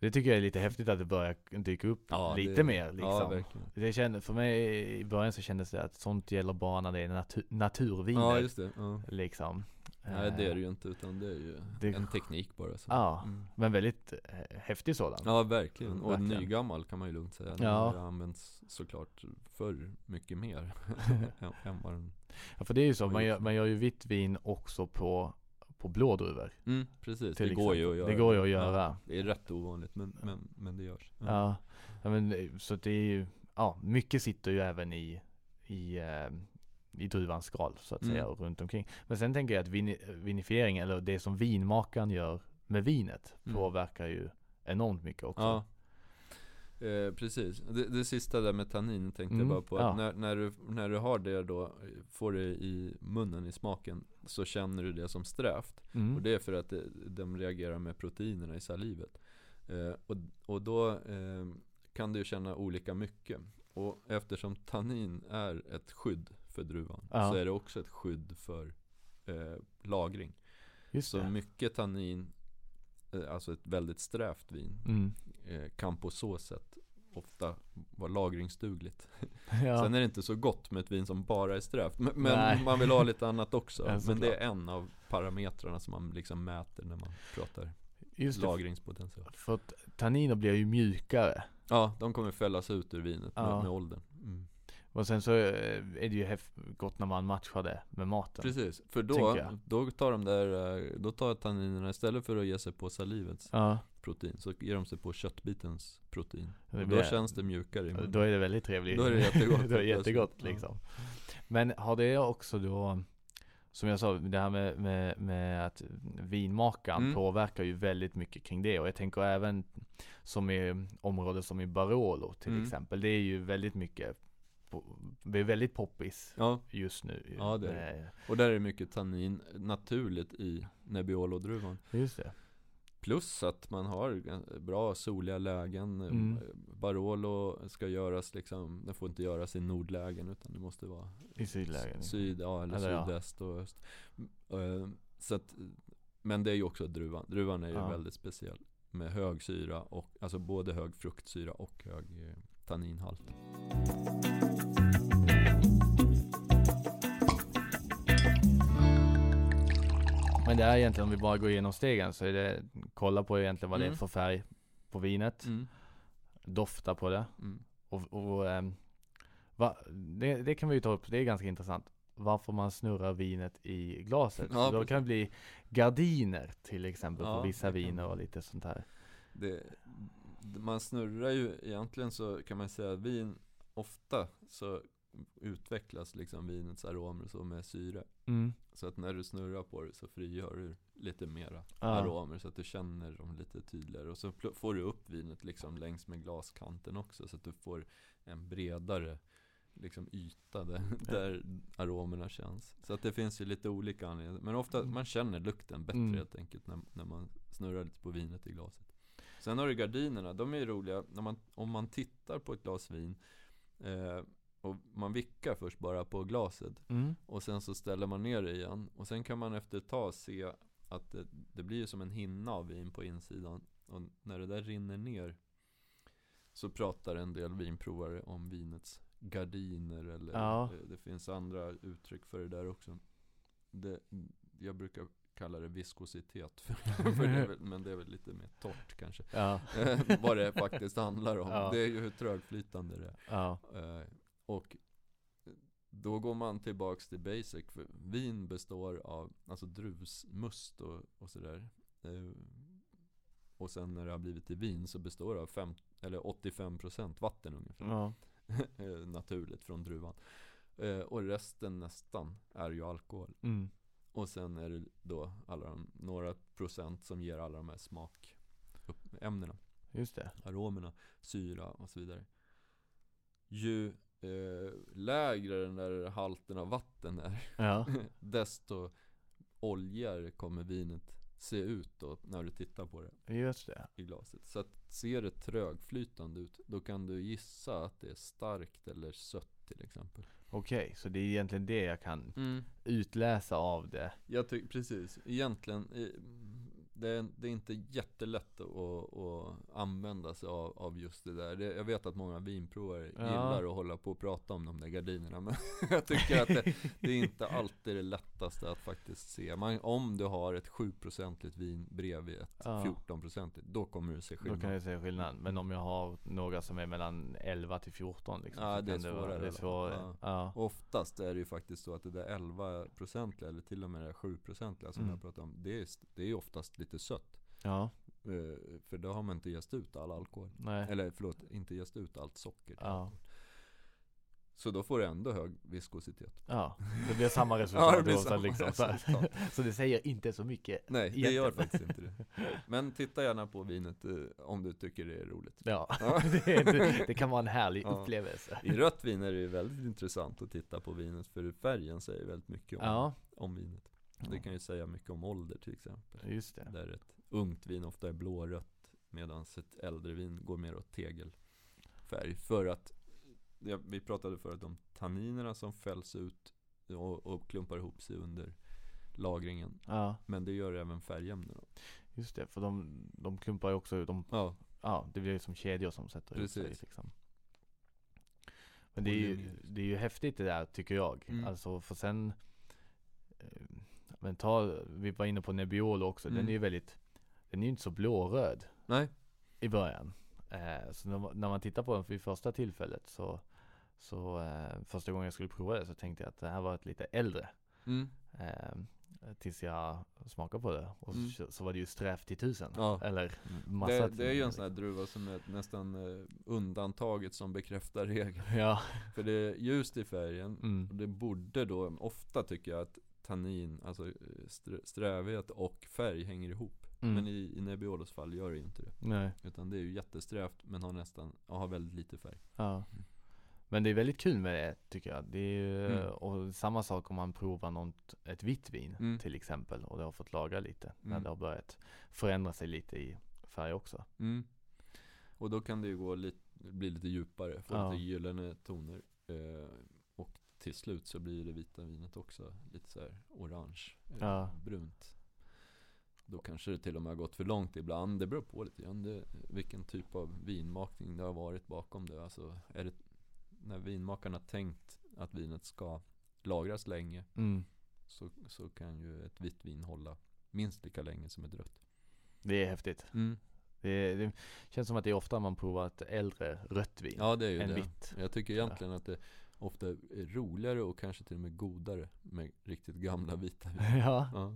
Det tycker jag är lite häftigt att det börjar dyka upp ja, lite det, mer liksom ja, det kände, För mig i början så kändes det att sånt gäller bara när det är natur, naturviner Ja just det ja. Liksom Nej det är det ju inte utan det är ju det, en teknik bara så. Ja, mm. men väldigt eh, häftig sådan Ja verkligen, och verkligen. nygammal kan man ju lugnt säga ja. Det används såklart för mycket mer än vad den Ja för det är ju så, man gör, man gör ju vitt vin också på på blådruvor mm, Precis, det går ju att göra Det går ju att göra ja, Det är rätt ovanligt men, men, men det görs ja. ja. ja, men så det är ju Ja, mycket sitter ju även i i, eh, i druvans skal så att säga mm. och runt omkring. Men sen tänker jag att vin, vinifiering eller det som vinmakaren gör med vinet mm. påverkar ju enormt mycket också. Ja. Eh, precis, det, det, sista där med tannin tänkte mm. jag bara på. Ja. När, när, du, när du har det då, får det i munnen, i smaken, så känner du det som strävt. Mm. Och det är för att det, de reagerar med proteinerna i salivet. Eh, och, och då eh, kan du känna olika mycket. Och eftersom tannin är ett skydd för druvan, ja. så är det också ett skydd för eh, lagring. Just så det. mycket tannin alltså ett väldigt strävt vin, mm. Eh, kan på så sätt ofta vara lagringsdugligt. Ja. Sen är det inte så gott med ett vin som bara är strävt, men, men man vill ha lite annat också. men det är en av parametrarna som man liksom mäter när man pratar Just lagringspotential. För att tanniner blir ju mjukare. Ja, de kommer fällas ut ur vinet ja. med, med åldern. Och sen så eh, är det ju gott när man matchar det med maten Precis, för då, då tar de där, eh, då tar tanninerna istället för att ge sig på salivets ja. protein Så ger de sig på köttbitens protein Och då känns det mjukare i munnen Då är det väldigt trevligt Då är det jättegott Då är det jättegott liksom Men har det också då som jag sa, det här med, med, med att vinmakaren mm. påverkar ju väldigt mycket kring det och jag tänker även som i områden som i Barolo till mm. exempel. Det är ju väldigt mycket är väldigt poppis ja. just nu Ja det är det. Och där är det mycket tannin naturligt i Nebbiolo-druvan Just det Plus att man har bra soliga lägen mm. Barolo ska göras liksom Det får inte göras i nordlägen utan det måste vara I sydlägen Syd, ja eller, eller sydväst ja. och öst eh, Så att Men det är ju också druvan Druvan är ju ja. väldigt speciell Med hög syra och Alltså både hög fruktsyra och hög eh, tanninhalt det är egentligen om vi bara går igenom stegen så är det Kolla på egentligen vad mm. det är mm. för färg på vinet mm. Dofta på det mm. och, och um, va, det, det, kan vi ju ta upp, det är ganska intressant Varför man snurrar vinet i glaset ja, Då kan det bli gardiner till exempel ja, på vissa viner och lite sånt här det, Man snurrar ju egentligen så kan man säga att vin Ofta så utvecklas liksom vinets aromer så med syre. Mm. Så att när du snurrar på det så frigör du lite mera ah. aromer så att du känner dem lite tydligare. Och så får du upp vinet liksom längs med glaskanten också så att du får en bredare liksom yta där, där aromerna känns. Så att det finns ju lite olika anledningar. Men ofta man känner lukten bättre mm. helt enkelt när, när man snurrar lite på vinet i glaset. Sen har du gardinerna, de är ju roliga. När man, om man tittar på ett glas vin eh, man vickar först bara på glaset mm. Och sen så ställer man ner det igen Och sen kan man efter ett tag se att det, det blir som en hinna av vin på insidan Och när det där rinner ner Så pratar en del vinprovare om vinets gardiner eller ja. det, det, finns andra uttryck för det där också det, Jag brukar kalla det viskositet för, för det väl, Men det är väl lite mer torrt kanske ja. Vad det faktiskt handlar om ja. Det är ju hur trögflytande det är ja. Eh, och då går man tillbaks till basic. För vin består av alltså druvsmust och, och sådär. Eh, och sen när det har blivit till vin så består det av fem, eller 85% vatten ungefär. Ja. Eh, naturligt från druvan. Eh, och resten nästan är ju alkohol. Mm. Och sen är det då alla de, några procent som ger alla de här smakämnena. Just det. Aromerna, syra och så vidare. Ju eh, lägre den där halten av vatten är ja. Desto oljigare kommer vinet se ut då när du tittar på det Just det. I glaset. Så att ser det trögflytande ut Då kan du gissa att det är starkt eller sött till exempel. Okej, okay, så det är egentligen det jag kan mm. utläsa av det. Jag tycker precis, egentligen det är, det är inte jättelätt att, att använda sig av, av just det där. Det, jag vet att många vinprovare ja. gillar att hålla på och prata om de där gardinerna. Men jag tycker att det, det, är inte alltid det lättaste att faktiskt se. Man, om du har ett 7% vin bredvid ett ja. 14% då kommer du se skillnad. Då kan du se skillnad. Men om jag har några som är mellan 11 till 14 liksom, Ja, det är svårare. Det, är svårare. Ja. Ja. Oftast är det ju faktiskt så att det där 11% eller till och med det 7% som mm. jag pratar om. Det är, det är oftast lite lite sött. Ja. Eh, för då har man inte gäst ut all alkohol. Nej. Eller förlåt, inte gäst ut allt socker. Ja. Så då får du ändå hög viskositet Ja, det blir samma resultat ja, det blir samma liksom, resultat. Så, så, det säger inte så mycket Nej, det gör faktiskt inte det Men titta gärna på vinet eh, om du tycker det är roligt Ja, ja. det, det, kan vara en härlig ja. upplevelse I rött vin är det väldigt intressant att titta på vinet för färgen säger väldigt mycket om, om vinet Det kan ju säga mycket om ålder till exempel Just det Där ett ungt vin ofta är blårött Medan ett äldre vin går mer åt tegelfärg För att vi pratade förut om tanninerna som fälls ut och, och klumpar ihop sig under lagringen. Ja. Men det gör även färgämnena. Just det, för de, de klumpar ju också, de, ja. ja, det blir ju som kedjor som sätter Precis. ut sig liksom. Men det är, ju, det är ju häftigt det där tycker jag. Mm. Alltså för sen Men ta, vi var inne på Nebbiolo också, mm. den är ju väldigt Den är ju inte så blåröd Nej I början Eh, så när, när, man tittar på den vid första tillfället så, så eh, första gången jag skulle prova det så tänkte jag att det här var ett lite äldre. Mm. Eh, tills jag smakade på det och mm. så, så, var det ju strävt till tusen. Ja. Eller massa det, det är ju en sån här druva som är nästan eh, undantaget som bekräftar regeln. Ja. För det är ljust i färgen mm. och det borde då, ofta tycker jag att tannin, alltså eh, strävhet och färg hänger ihop. Mm. Men i, i Nebbiolos fall gör det inte det. Nej. Utan det är ju jättesträvt men har nästan, har väldigt lite färg. Ja. Men det är väldigt kul med det tycker jag. Det är ju, mm. och samma sak om man provar något, ett vitt vin mm. till exempel och det har fått lagra lite. När mm. det har börjat förändra sig lite i färg också. Mm. Och då kan det ju gå lite, bli lite djupare, få ja. lite gyllene toner. Eh, till slut så blir det vita vinet också lite så orange, eh, ja. brunt. Då kanske det till och med har gått för långt ibland. Det beror på lite grann det, vilken typ av vinmakning det har varit bakom det. Alltså är det när vinmakarna tänkt att vinet ska lagras länge mm. så, så kan ju ett vitt vin hålla minst lika länge som ett rött. Det är häftigt. Mm. Det, det, känns som att det är ofta man provar ett äldre rött vin Ja det är ju än det. vitt. Jag tycker egentligen att det ofta roligare och kanske till och med godare med riktigt gamla vita vin. ja. ja.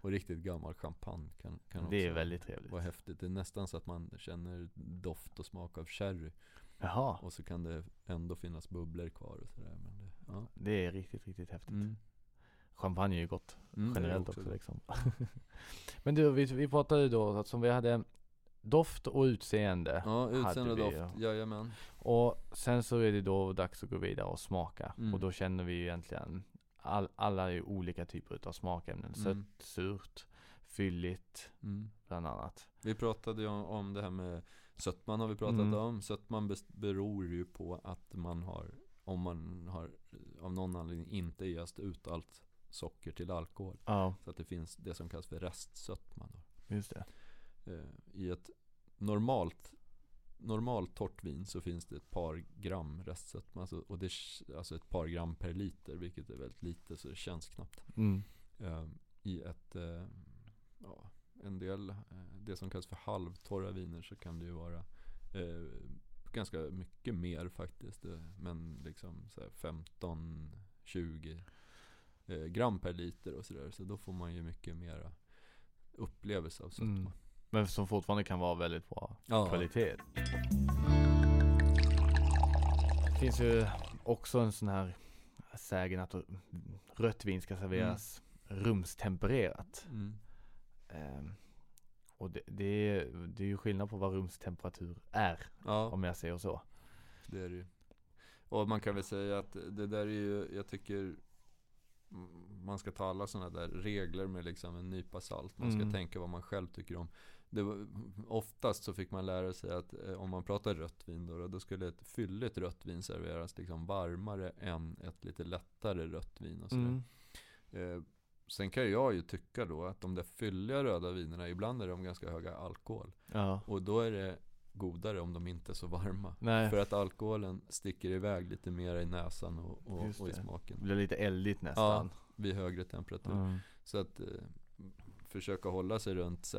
Och riktigt gammal champagne kan, kan Det är väldigt trevligt vara häftigt Det är nästan så att man känner doft och smak av sherry Jaha Och så kan det ändå finnas bubblor kvar och sådär men det, ja. det är riktigt, riktigt häftigt mm. Champagne är ju gott mm, generellt också, också liksom Men du, vi, vi pratade då att som vi hade Doft och utseende Ja, utseende och doft, jajamän Och sen så är det då dags att gå vidare och smaka mm. Och då känner vi ju egentligen all, alla är olika typer av smakämnen. Mm. Sött, surt, fylligt mm. bland annat. Vi pratade ju om, om det här med sötman har vi pratat mm. om. Sötman beror ju på att man har, om man har av någon anledning inte jäst ut allt socker till alkohol. Ja. Så att det finns det som kallas för restsötman. Just det. Eh, I ett normalt normalt torrt vin så finns det ett par gram restsötma. Alltså, och det är alltså ett par gram per liter, vilket är väldigt lite så det känns knappt. Mm. Uh, I ett, uh, ja, en del, uh, det som kallas för halvtorra viner så kan det ju vara ganska mycket mer faktiskt. men liksom 15-20 gram per liter och sådär. Så då får man ju mycket mera upplevelse av sötma. Mm. Men som fortfarande kan vara väldigt bra ja. kvalitet. Det finns ju också en sån här sägen att rött vin ska serveras mm. rumstempererat. Mm. Um, och det, det, är, det är ju skillnad på vad rumstemperatur är, ja. om jag säger så. Det är det ju. Och man kan väl säga att det där är ju, jag tycker man ska ta alla sådana där regler med liksom en nypa salt. Man ska mm. tänka vad man själv tycker om. Det var, oftast så fick man lära sig att eh, om man pratar rött vin då, då skulle ett fylligt rött vin serveras liksom varmare än ett lite lättare rött vin. Och sådär. Mm. Eh, sen kan jag ju tycka då att de där fylliga röda vinerna, ibland är de ganska höga alkohol. Ja. Och då är det godare om de inte är så varma. Nej. För att alkoholen sticker iväg lite mer i näsan och, och, och i smaken. Det blir lite eldigt nästan. Ja, vid högre temperatur. Mm. Så att eh, försöka hålla sig runt så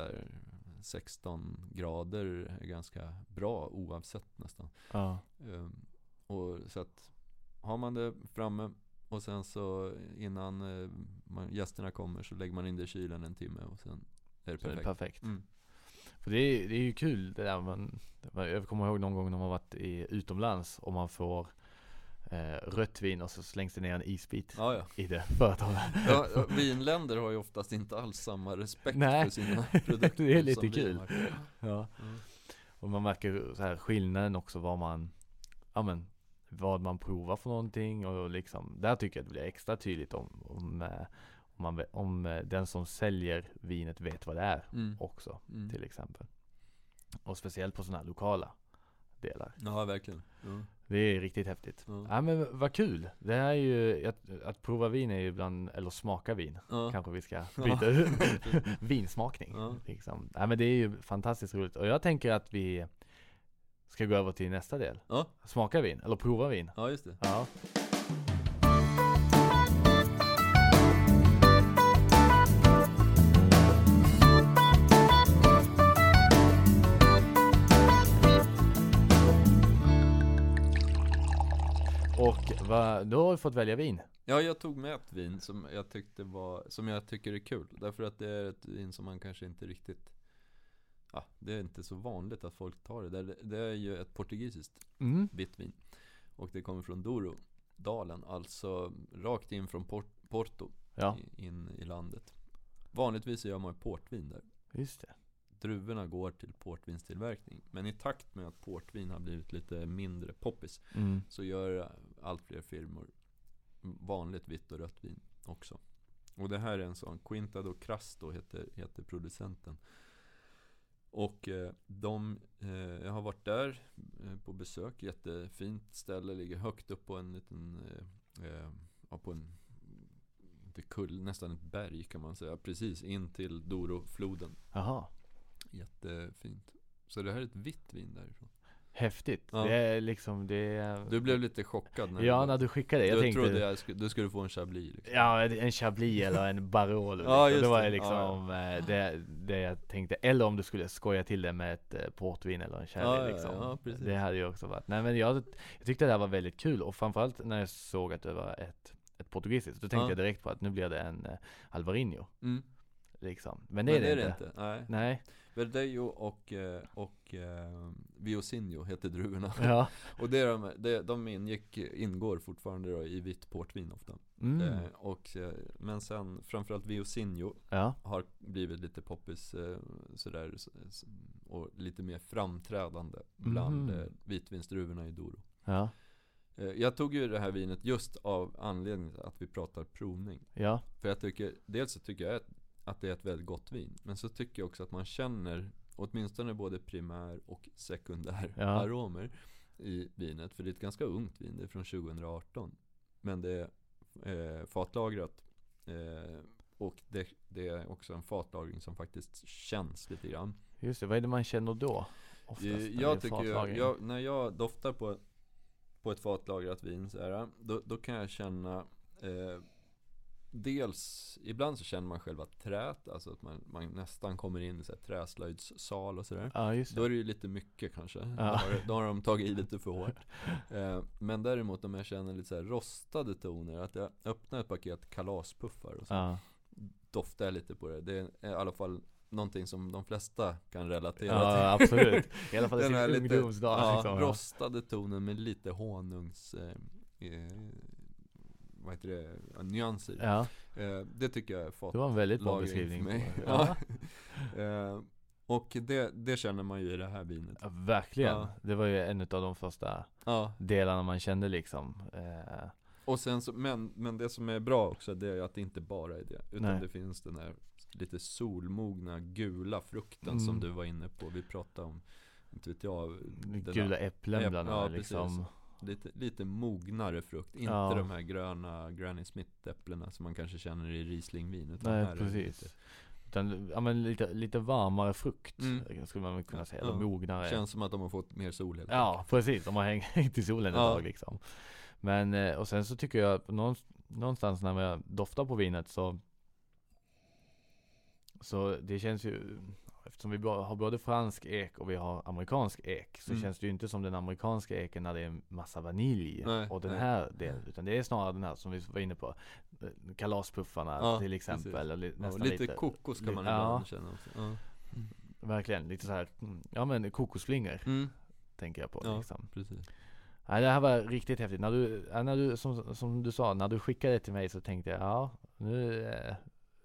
16 grader är ganska bra oavsett nästan. Ja. Um, och så att har man det framme och sen så innan uh, man, gästerna kommer så lägger man in det i kylen en timme och sen är det så perfekt. Är det perfekt. Mm. För det är, det är ju kul det där man, jag kommer ihåg någon gång när man varit i, utomlands och man får eh, rött vin och så slängs det ner en isbit ja, ja. i det företaget. Ja, vinländer har ju oftast inte alls samma respekt Nej. för sina produkter. det är lite kul. Ja. Mm. Och man märker så här skillnaden också vad man, ja men vad man provar för någonting och liksom där tycker jag det blir extra tydligt om, om, eh, om, man, om eh, den som säljer vinet vet vad det är mm. också mm. till exempel. Och speciellt på sådana här lokala delar. Ja, verkligen. Mm. Det är riktigt häftigt. Mm. Ja men vad kul. Det här är ju, att, att prova vin är ju ibland, eller smaka vin. Ja. Kanske vi ska byta ut. Vinsmakning. Ja. Liksom. Ja men det är ju fantastiskt roligt. Och jag tänker att vi ska gå över till nästa del. Smaka vin, eller prova vin. Ja just det. Ja. Och va, då har du fått välja vin. Ja, jag tog med ett vin som jag tyckte var, som jag tycker är kul. Därför att det är ett vin som man kanske inte riktigt Ja, det är inte så vanligt att folk tar det. Det, det är ju ett portugisiskt mm. vitt vin. Och det kommer från Douro, dalen, alltså rakt in från Port Porto ja. in i landet. Vanligtvis gör man portvin där. Just det druvorna går till portvinstillverkning. Men i takt med att portvin har blivit lite mindre poppis mm. så gör allt fler firmor vanligt vitt och rött vin också. Och det här är en sån, Quinta do Crasto heter, heter producenten. Och eh, de, eh, jag har varit där eh, på besök, jättefint ställe, ligger högt upp på en liten, ja, på en inte kull, nästan ett berg kan man säga, precis in till Dorofloden. Jaha. Jättefint. Så det här är ett vitt vin därifrån. Häftigt. Ja. Det är liksom det Du blev lite chockad när Ja, när du skickade det. Jag du tänkte trodde jag skulle, du skulle få en Chablis liksom. Ja, en Chablis eller en Barolo liksom. ja, just det var liksom ja, ja. Det, det jag tänkte Eller om du skulle skoja till det med ett eh, portvin eller en sherry ja, liksom. ja, precis. Det hade ju också varit Nej men jag, jag tyckte det här var väldigt kul och framförallt när jag såg att det var ett, ett portugisiskt Då tänkte jag direkt på att nu blir det en uh, Alvarinho mm. Liksom. Men det men är det, det inte. inte. Nej. Nej. Verdejo och, eh, och eh, Viosinho heter druvorna. Ja. och det de, det, de ingick, ingår fortfarande då i vitt portvin ofta. Mm. Eh, och, eh, men sen framförallt Viosinho ja. har blivit lite poppis eh, sådär och lite mer framträdande bland mm. vitvinsdruvorna i Doro. Ja. Jag tog ju det här vinet just av anledning att vi pratar provning. Ja. För jag tycker, dels så tycker jag att att det är ett väldigt gott vin. Men så tycker jag också att man känner åtminstone både primär och sekundär ja. aromer i vinet. För det är ett ganska ungt vin, det är från 2018. Men det är eh, fatlagrat. Eh, och det, det, är också en fatlagring som faktiskt känns lite grann. Just det, vad är det man känner då? Oftast eh, jag tycker jag, jag, när jag doftar på, på ett fatlagrat vin så här, då, då kan jag känna eh, Dels, ibland så känner man själva trät, alltså att man, man nästan kommer in i så här träslöjdssal och sådär. Ja, just det. Då är det ju lite mycket kanske. Ja. Då, har, då har de tagit i lite för hårt. eh, men däremot om jag känner lite så rostade toner, att jag öppnar ett paket kalaspuffar och så ja. doftar jag lite på det. Det är i alla fall någonting som de flesta kan relatera ja, till. Ja, absolut. I alla fall i sin ungdomsdag. Ja, liksom, rostade tonen med lite honungs eh, eh, vad heter det, nyanser. Ja. Eh, det tycker jag är fått Det var en väldigt bra beskrivning. För mig. Ja. eh, och det, det känner man ju i det här vinet. Ja, verkligen. Det var ju en av de första delarna man kände liksom. Eh. Och sen så, men, men det som är bra också, det är att det inte bara är det. Utan Nej. det finns den här lite solmogna gula frukten mm. som du var inne på. Vi pratade om, inte vet jag. Gula äpplen bland annat ja, liksom. Precis lite, lite mognare frukt. Inte ja. de här gröna Granny Smith-äpplena som man kanske känner i Rieslingvin. Utan Nej, precis. Lite... Utan, ja men lite, lite varmare frukt mm. skulle man kunna säga. Ja. mognare. Känns som att de har fått mer sol helt Ja, enkelt. precis. De har hängt i solen ett ja. tag liksom. Men, eh, och sen så tycker jag någonstans när jag doftar på vinet så Så det känns ju eftersom vi har både fransk ek och vi har amerikansk ek så mm. känns det ju inte som den amerikanska eken när det är massa vanilj nej, och den nej. här delen utan det är snarare den här som vi var inne på kalaspuffarna ja, till exempel och li, ja, lite, lite kokos kan man ibland ja, känna också. Ja. Mm. Verkligen, lite så här, mm, ja men kokosflingor mm. Tänker jag på ja, liksom. precis. Nej, det här var riktigt häftigt. När du, när du som, som du sa, när du skickade det till mig så tänkte jag, ja, nu, eh,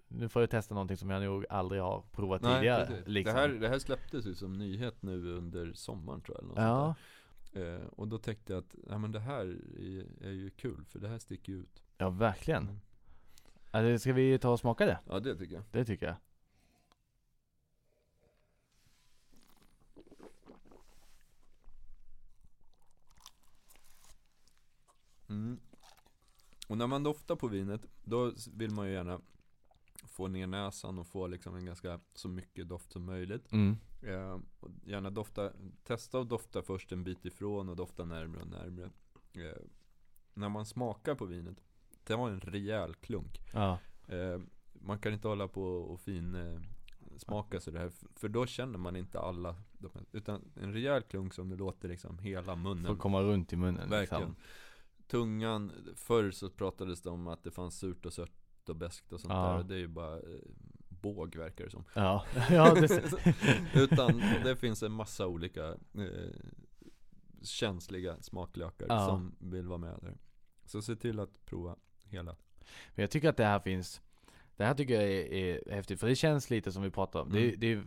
nu får jag testa någonting som jag nog aldrig har provat Nej, tidigare. Liksom. Det, här, det här släpptes ju som nyhet nu under sommaren tror jag. Eller ja. Eh, och då tänkte jag att, ja men det här är, är ju kul, för det här sticker ju ut. Ja, verkligen. Mm. Alltså, ska vi ta och smaka det? Ja, det tycker jag. Det tycker jag. Mm. Och när man doftar på vinet, då vill man ju gärna få ner näsan och få liksom en ganska så mycket doft som möjligt. Mm. Eh, gärna dofta, testa att dofta först en bit ifrån och dofta närmre och närmre. Eh, när man smakar på vinet, det var en rejäl klunk. Ja. Eh, man kan inte hålla på och fin eh, smaka så här, för då känner man inte alla Utan en rejäl klunk som det låter liksom hela munnen Får komma runt i munnen Verkligen liksom. Tungan, förr så pratades det om att det fanns surt och sött och beskt och sånt ja. där. Det är ju bara eh, båg verkar det som. Ja, ja det Utan det finns en massa olika eh, känsliga smaklökar ja. som vill vara med där. Så se till att prova hela. Men jag tycker att det här finns det här tycker jag är, är häftigt, för det känns lite som vi pratade om. Mm. Det, det, är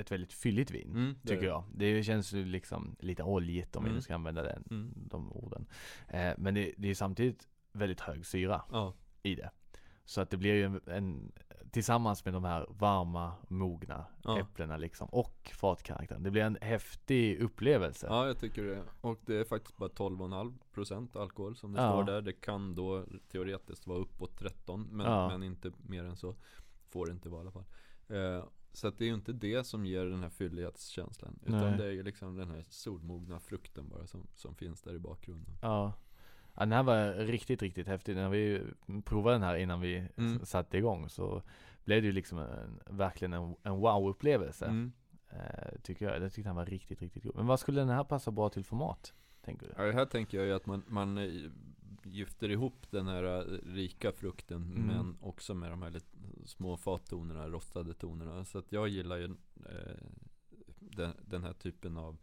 ett väldigt fylligt vin, mm, tycker det. jag. Det känns ju liksom lite oljigt om mm. vi nu ska använda den, mm. de orden. Eh, men det, det är samtidigt väldigt hög syra ja. i det. Så att det blir ju en, en tillsammans med de här varma, mogna ja. äpplena liksom och fatkaraktären. Det blir en häftig upplevelse. Ja, jag tycker det. Och det är faktiskt bara 12,5% alkohol som det ja. står där. Det kan då teoretiskt vara uppåt 13, men, ja. men inte mer än så. Får det inte vara i alla fall. Eh, så att det är ju inte det som ger den här fyllighetskänslan. Utan Nej. det är ju liksom den här solmogna frukten bara som, som finns där i bakgrunden. Ja. Ja, den här var riktigt, riktigt häftig. När vi provade den här innan vi mm. satte igång så blev det ju liksom en, verkligen en, en wow-upplevelse. Mm. Uh, tycker jag. Jag tyckte den var riktigt, riktigt god. Men vad skulle den här passa bra till format? Tänker du? Ja, här tänker jag ju att man, man eh, gifter ihop den här eh, rika frukten mm. men också med de här lite små fattonerna, rostade tonerna. Så att jag gillar ju eh, den, den, här typen av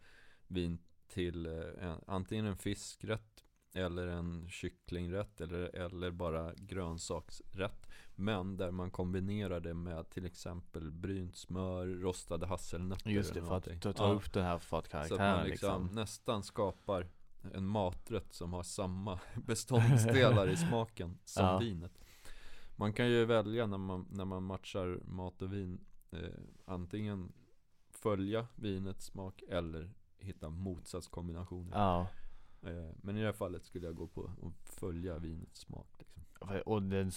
vin till eh, antingen en fiskrätt eller en kycklingrätt eller, eller bara grönsaksrätt. Men där man kombinerar det med till exempel brynt smör, rostade hasselnötter. Just det, för att ta, ta upp den här fatkaraktären. Så att man liksom, liksom nästan skapar en maträtt som har samma beståndsdelar i smaken som ja. vinet. Man kan ju välja när man, när man matchar mat och vin eh, antingen följa vinets smak eller hitta motsatskombinationer. Ja. Eh, men i det här fallet skulle jag gå på att följa vinets smak liksom. Och den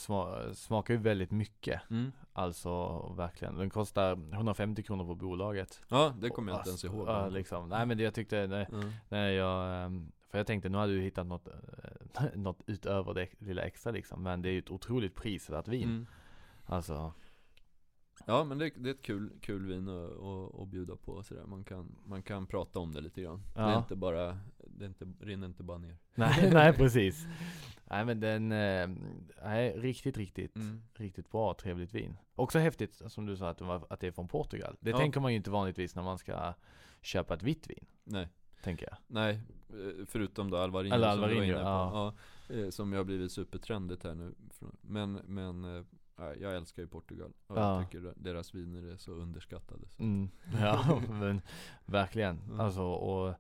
smakar ju väldigt mycket mm. Alltså verkligen Den kostar 150 kronor på bolaget Ja det kommer jag inte ens ihåg ja, liksom. Nej men det jag tyckte när, mm. när jag ehm, För jag tänkte nu hade du hittat något eh, Något utöver det lilla extra liksom Men det är ju ett otroligt prisvärt vin mm. Alltså Ja men det, det, är ett kul, kul vin att, att, att bjuda på sådär. Man kan, man kan prata om det lite grann ja. Det är inte bara Det inte, rinner inte bara ner Nej, nej precis Nej men den, eh, nej, riktigt, riktigt, mm. riktigt bra, trevligt vin Också häftigt som du sa att, att det är från Portugal Det ja. tänker man ju inte vanligtvis när man ska köpa ett vitt vin Nej Tänker jag Nej, eh, förutom då Alvarinho Eller Alvarinho, som, ja. ja. Eh, som ju har blivit supertrendigt här nu Men, men jag älskar ju Portugal och ja. jag tycker deras viner är så underskattade så. Mm. Ja men verkligen mm. Alltså och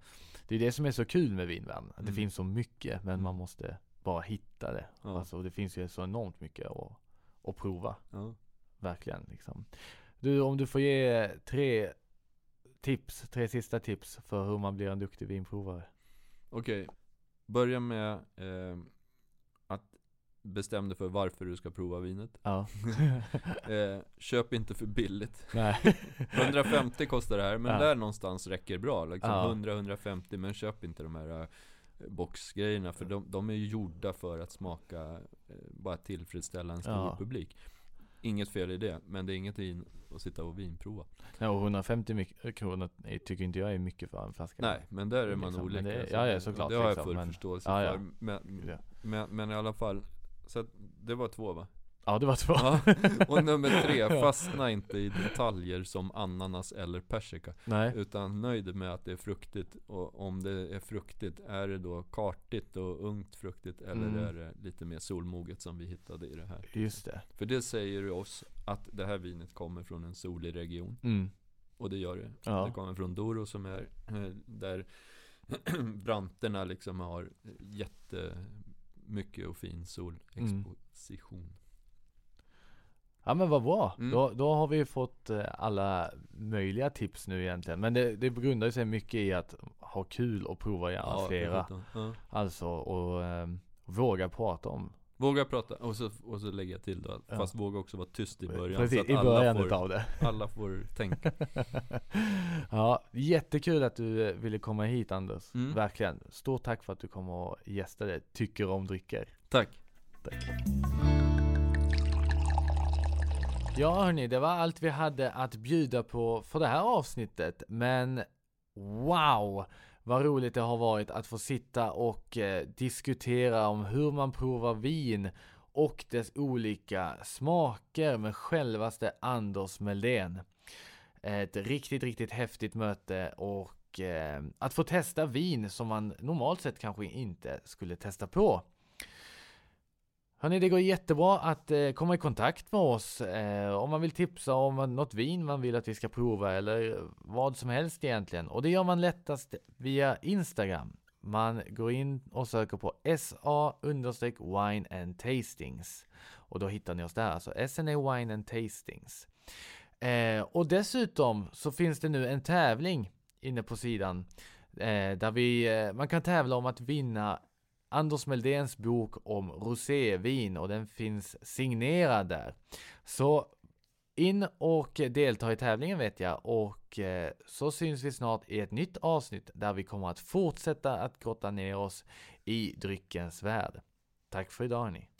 Det är det som är så kul med vinvärlden Det mm. finns så mycket men man mm. måste bara hitta det ja. Alltså det finns ju så enormt mycket att, att prova ja. Verkligen liksom Du om du får ge tre tips, tre sista tips för hur man blir en duktig vinprovare Okej okay. Börja med eh, bestäm dig för varför du ska prova vinet. Ja. eh, köp inte för billigt. Nej. 150 kostar det här, men ja. där någonstans räcker bra. Liksom ja. 100-150, men köp inte de här eh, boxgrejerna. För de, de är ju gjorda för att smaka, eh, bara tillfredsställa en stor ja. publik. Inget fel i det, men det är inget in att sitta och vinprova. Ja, och 150 kronor tycker inte jag är mycket för en flaska. Nej, men där är man liksom. olika. Det, ja, ja, såklart. Det har jag liksom, full men, förståelse ja, för. Men, men, men, men, i alla fall, så det var två va? Ja, det var två. Ja. Och nummer tre, fastna inte i detaljer som ananas eller persika. Nej. Utan nöjd med att det är fruktigt. Och om det är fruktigt, är det då kartigt och ungt fruktigt? Eller mm. är det lite mer solmoget som vi hittade i det här? Just det. För det säger ju oss att det här vinet kommer från en solig region. Mm. Och det gör det. Ja. Det kommer från Doro som är eh, där branterna liksom har jättemycket och fin solexposition. Mm. Ja men vad bra, mm. då, då har vi fått eh, alla möjliga tips nu egentligen Men det, det grundar sig mycket i att ha kul och prova gärna ja, flera ja. Alltså och eh, våga prata om Våga prata, och så, och så lägger jag till då, ja. fast våga också vara tyst i början Precis, så att i början får, utav det. Alla får tänka. Ja, jättekul att du eh, ville komma hit Anders. Mm. Verkligen, stort tack för att du kom och gästade Tycker om drycker. Tack. Tack. Ja hörni, det var allt vi hade att bjuda på för det här avsnittet Men wow! Vad roligt det har varit att få sitta och eh, diskutera om hur man provar vin och dess olika smaker med självaste Anders Meldén. Ett riktigt, riktigt häftigt möte och eh, att få testa vin som man normalt sett kanske inte skulle testa på. Hörni, det går jättebra att eh, komma i kontakt med oss eh, om man vill tipsa om något vin man vill att vi ska prova eller eh, vad som helst egentligen. Och det gör man lättast via Instagram. Man går in och söker på SA understreck wine and tastings. Och då hittar ni oss där, alltså SNA wine and tastings. Eh, och dessutom så finns det nu en tävling inne på sidan eh, där vi, eh, man kan tävla om att vinna Anders Meldéns bok om rosévin och den finns signerad där. Så in och delta i tävlingen vet jag och eh, så syns vi snart i ett nytt avsnitt där vi kommer att fortsätta att grotta ner oss i dryckens värld. Tack för idag ni.